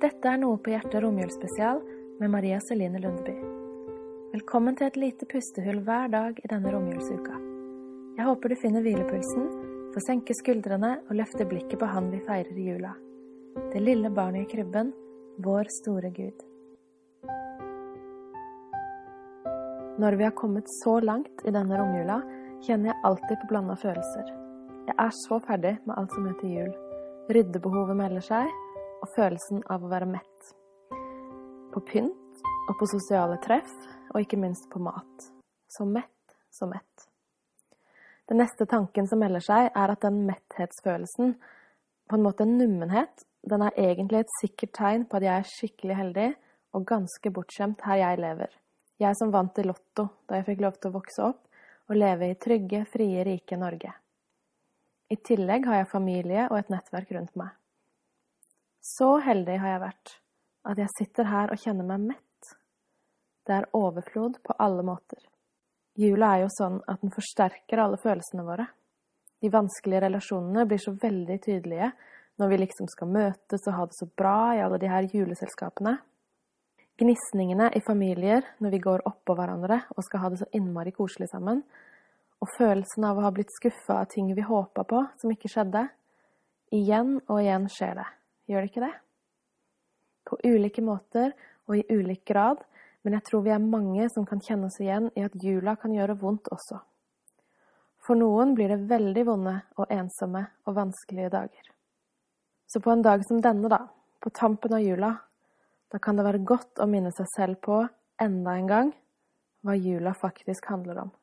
Dette er Noe på hjertet romjulsspesial med Maria Celine Lundeby. Velkommen til et lite pustehull hver dag i denne romjulsuka. Jeg håper du finner hvilepulsen, får senke skuldrene og løfte blikket på Han vi feirer i jula. Det lille barnet i krybben, vår store Gud. Når vi har kommet så langt i denne romjula, kjenner jeg alltid på blanda følelser. Jeg er så ferdig med alt som heter jul. Ryddebehovet melder seg, og følelsen av å være mett. På pynt og på sosiale treff, og ikke minst på mat. Så mett, så mett. Den neste tanken som melder seg, er at den metthetsfølelsen, på en måte en nummenhet, den er egentlig et sikkert tegn på at jeg er skikkelig heldig og ganske bortskjemt her jeg lever. Jeg som vant i Lotto da jeg fikk lov til å vokse opp og leve i trygge, frie, rike Norge. I tillegg har jeg familie og et nettverk rundt meg. Så heldig har jeg vært at jeg sitter her og kjenner meg mett. Det er overflod på alle måter. Jula er jo sånn at den forsterker alle følelsene våre. De vanskelige relasjonene blir så veldig tydelige når vi liksom skal møtes og ha det så bra i alle de her juleselskapene. Gnisningene i familier når vi går oppå hverandre og skal ha det så innmari koselig sammen, og følelsen av å ha blitt skuffa av ting vi håpa på, som ikke skjedde. Igjen og igjen skjer det. Gjør det ikke det? På ulike måter og i ulik grad, men jeg tror vi er mange som kan kjenne oss igjen i at jula kan gjøre vondt også. For noen blir det veldig vonde og ensomme og vanskelige dager. Så på en dag som denne, da, på tampen av jula, da kan det være godt å minne seg selv på, enda en gang, hva jula faktisk handler om.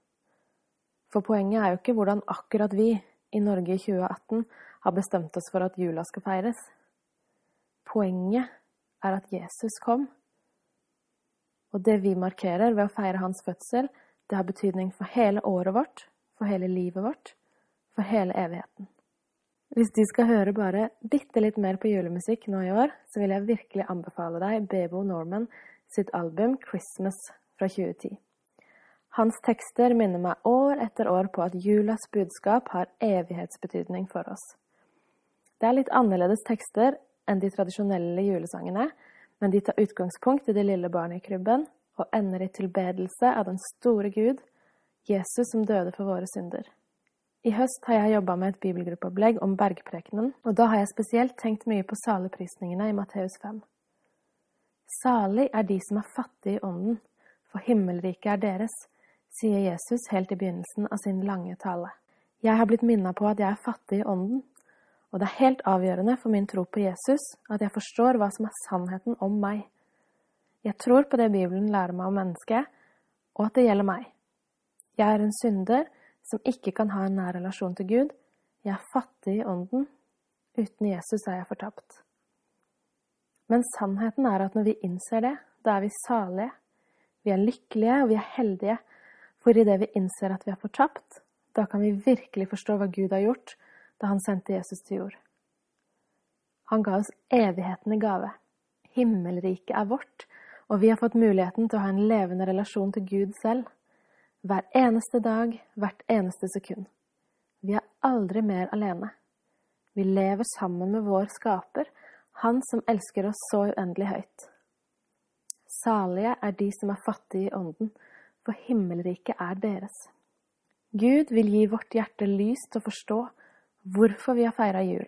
For poenget er jo ikke hvordan akkurat vi, i Norge i 2018, har bestemt oss for at jula skal feires. Poenget er at Jesus kom. Og det vi markerer ved å feire hans fødsel, det har betydning for hele året vårt, for hele livet vårt, for hele evigheten. Hvis de skal høre bare bitte litt mer på julemusikk nå i år, så vil jeg virkelig anbefale deg Bebo Norman sitt album 'Christmas' fra 2010. Hans tekster minner meg år etter år på at julas budskap har evighetsbetydning for oss. Det er litt annerledes tekster enn de tradisjonelle julesangene, men de tar utgangspunkt i det lille barnet i krybben og ender i tilbedelse av den store Gud, Jesus som døde for våre synder. I høst har jeg jobba med et bibelgruppeopplegg om bergprekenen, og da har jeg spesielt tenkt mye på saligprisningene i Matteus 5. Salig er de som er fattige i ånden, for himmelriket er deres sier Jesus helt i begynnelsen av sin lange tale. Jeg har blitt minna på at jeg er fattig i ånden, og det er helt avgjørende for min tro på Jesus at jeg forstår hva som er sannheten om meg. Jeg tror på det Bibelen lærer meg om mennesket, og at det gjelder meg. Jeg er en synder som ikke kan ha en nær relasjon til Gud. Jeg er fattig i ånden. Uten Jesus er jeg fortapt. Men sannheten er at når vi innser det, da er vi salige. Vi er lykkelige, og vi er heldige for idet vi innser at vi er fortapt, da kan vi virkelig forstå hva Gud har gjort da han sendte Jesus til jord. Han ga oss evigheten i gave. Himmelriket er vårt, og vi har fått muligheten til å ha en levende relasjon til Gud selv. Hver eneste dag, hvert eneste sekund. Vi er aldri mer alene. Vi lever sammen med vår skaper, Han som elsker oss så uendelig høyt. Salige er de som er fattige i ånden, for himmelriket er deres. Gud vil gi vårt hjerte lys til å forstå hvorfor vi har feira jul,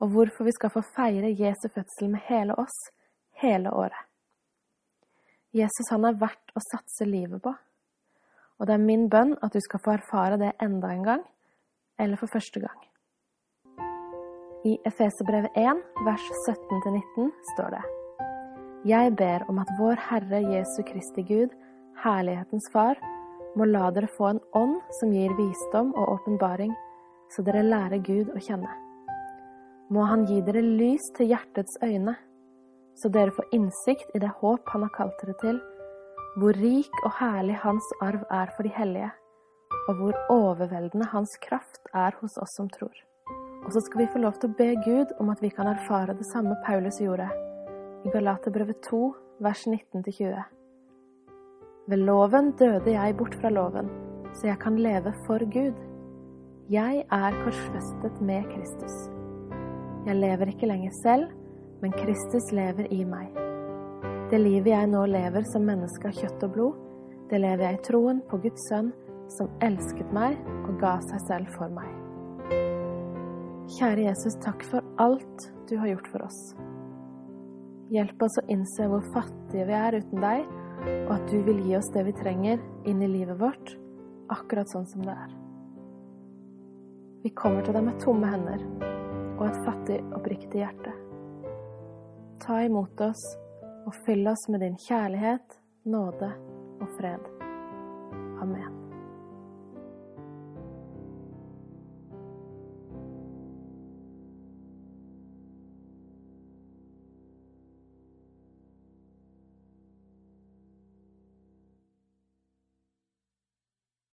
og hvorfor vi skal få feire Jesu fødsel med hele oss, hele året. Jesus han er verdt å satse livet på, og det er min bønn at du skal få erfare det enda en gang, eller for første gang. I Efeserbrevet 1, vers 17-19 står det:" Jeg ber om at vår Herre Jesu Kristi Gud, Herlighetens Far, må la dere få en ånd som gir visdom og åpenbaring, så dere lærer Gud å kjenne. Må Han gi dere lys til hjertets øyne, så dere får innsikt i det håp Han har kalt dere til, hvor rik og herlig Hans arv er for de hellige, og hvor overveldende Hans kraft er hos oss som tror. Og så skal vi få lov til å be Gud om at vi kan erfare det samme Paulus gjorde, i Galaterbrevet 2, vers 19-20. Ved loven døde jeg bort fra loven, så jeg kan leve for Gud. Jeg er korsfestet med Kristus. Jeg lever ikke lenger selv, men Kristus lever i meg. Det livet jeg nå lever som menneske av kjøtt og blod, det lever jeg i troen på Guds sønn, som elsket meg og ga seg selv for meg. Kjære Jesus, takk for alt du har gjort for oss. Hjelp oss å innse hvor fattige vi er uten deg, og at du vil gi oss det vi trenger inn i livet vårt, akkurat sånn som det er. Vi kommer til deg med tomme hender og et fattig, oppriktig hjerte. Ta imot oss og fyll oss med din kjærlighet, nåde og fred.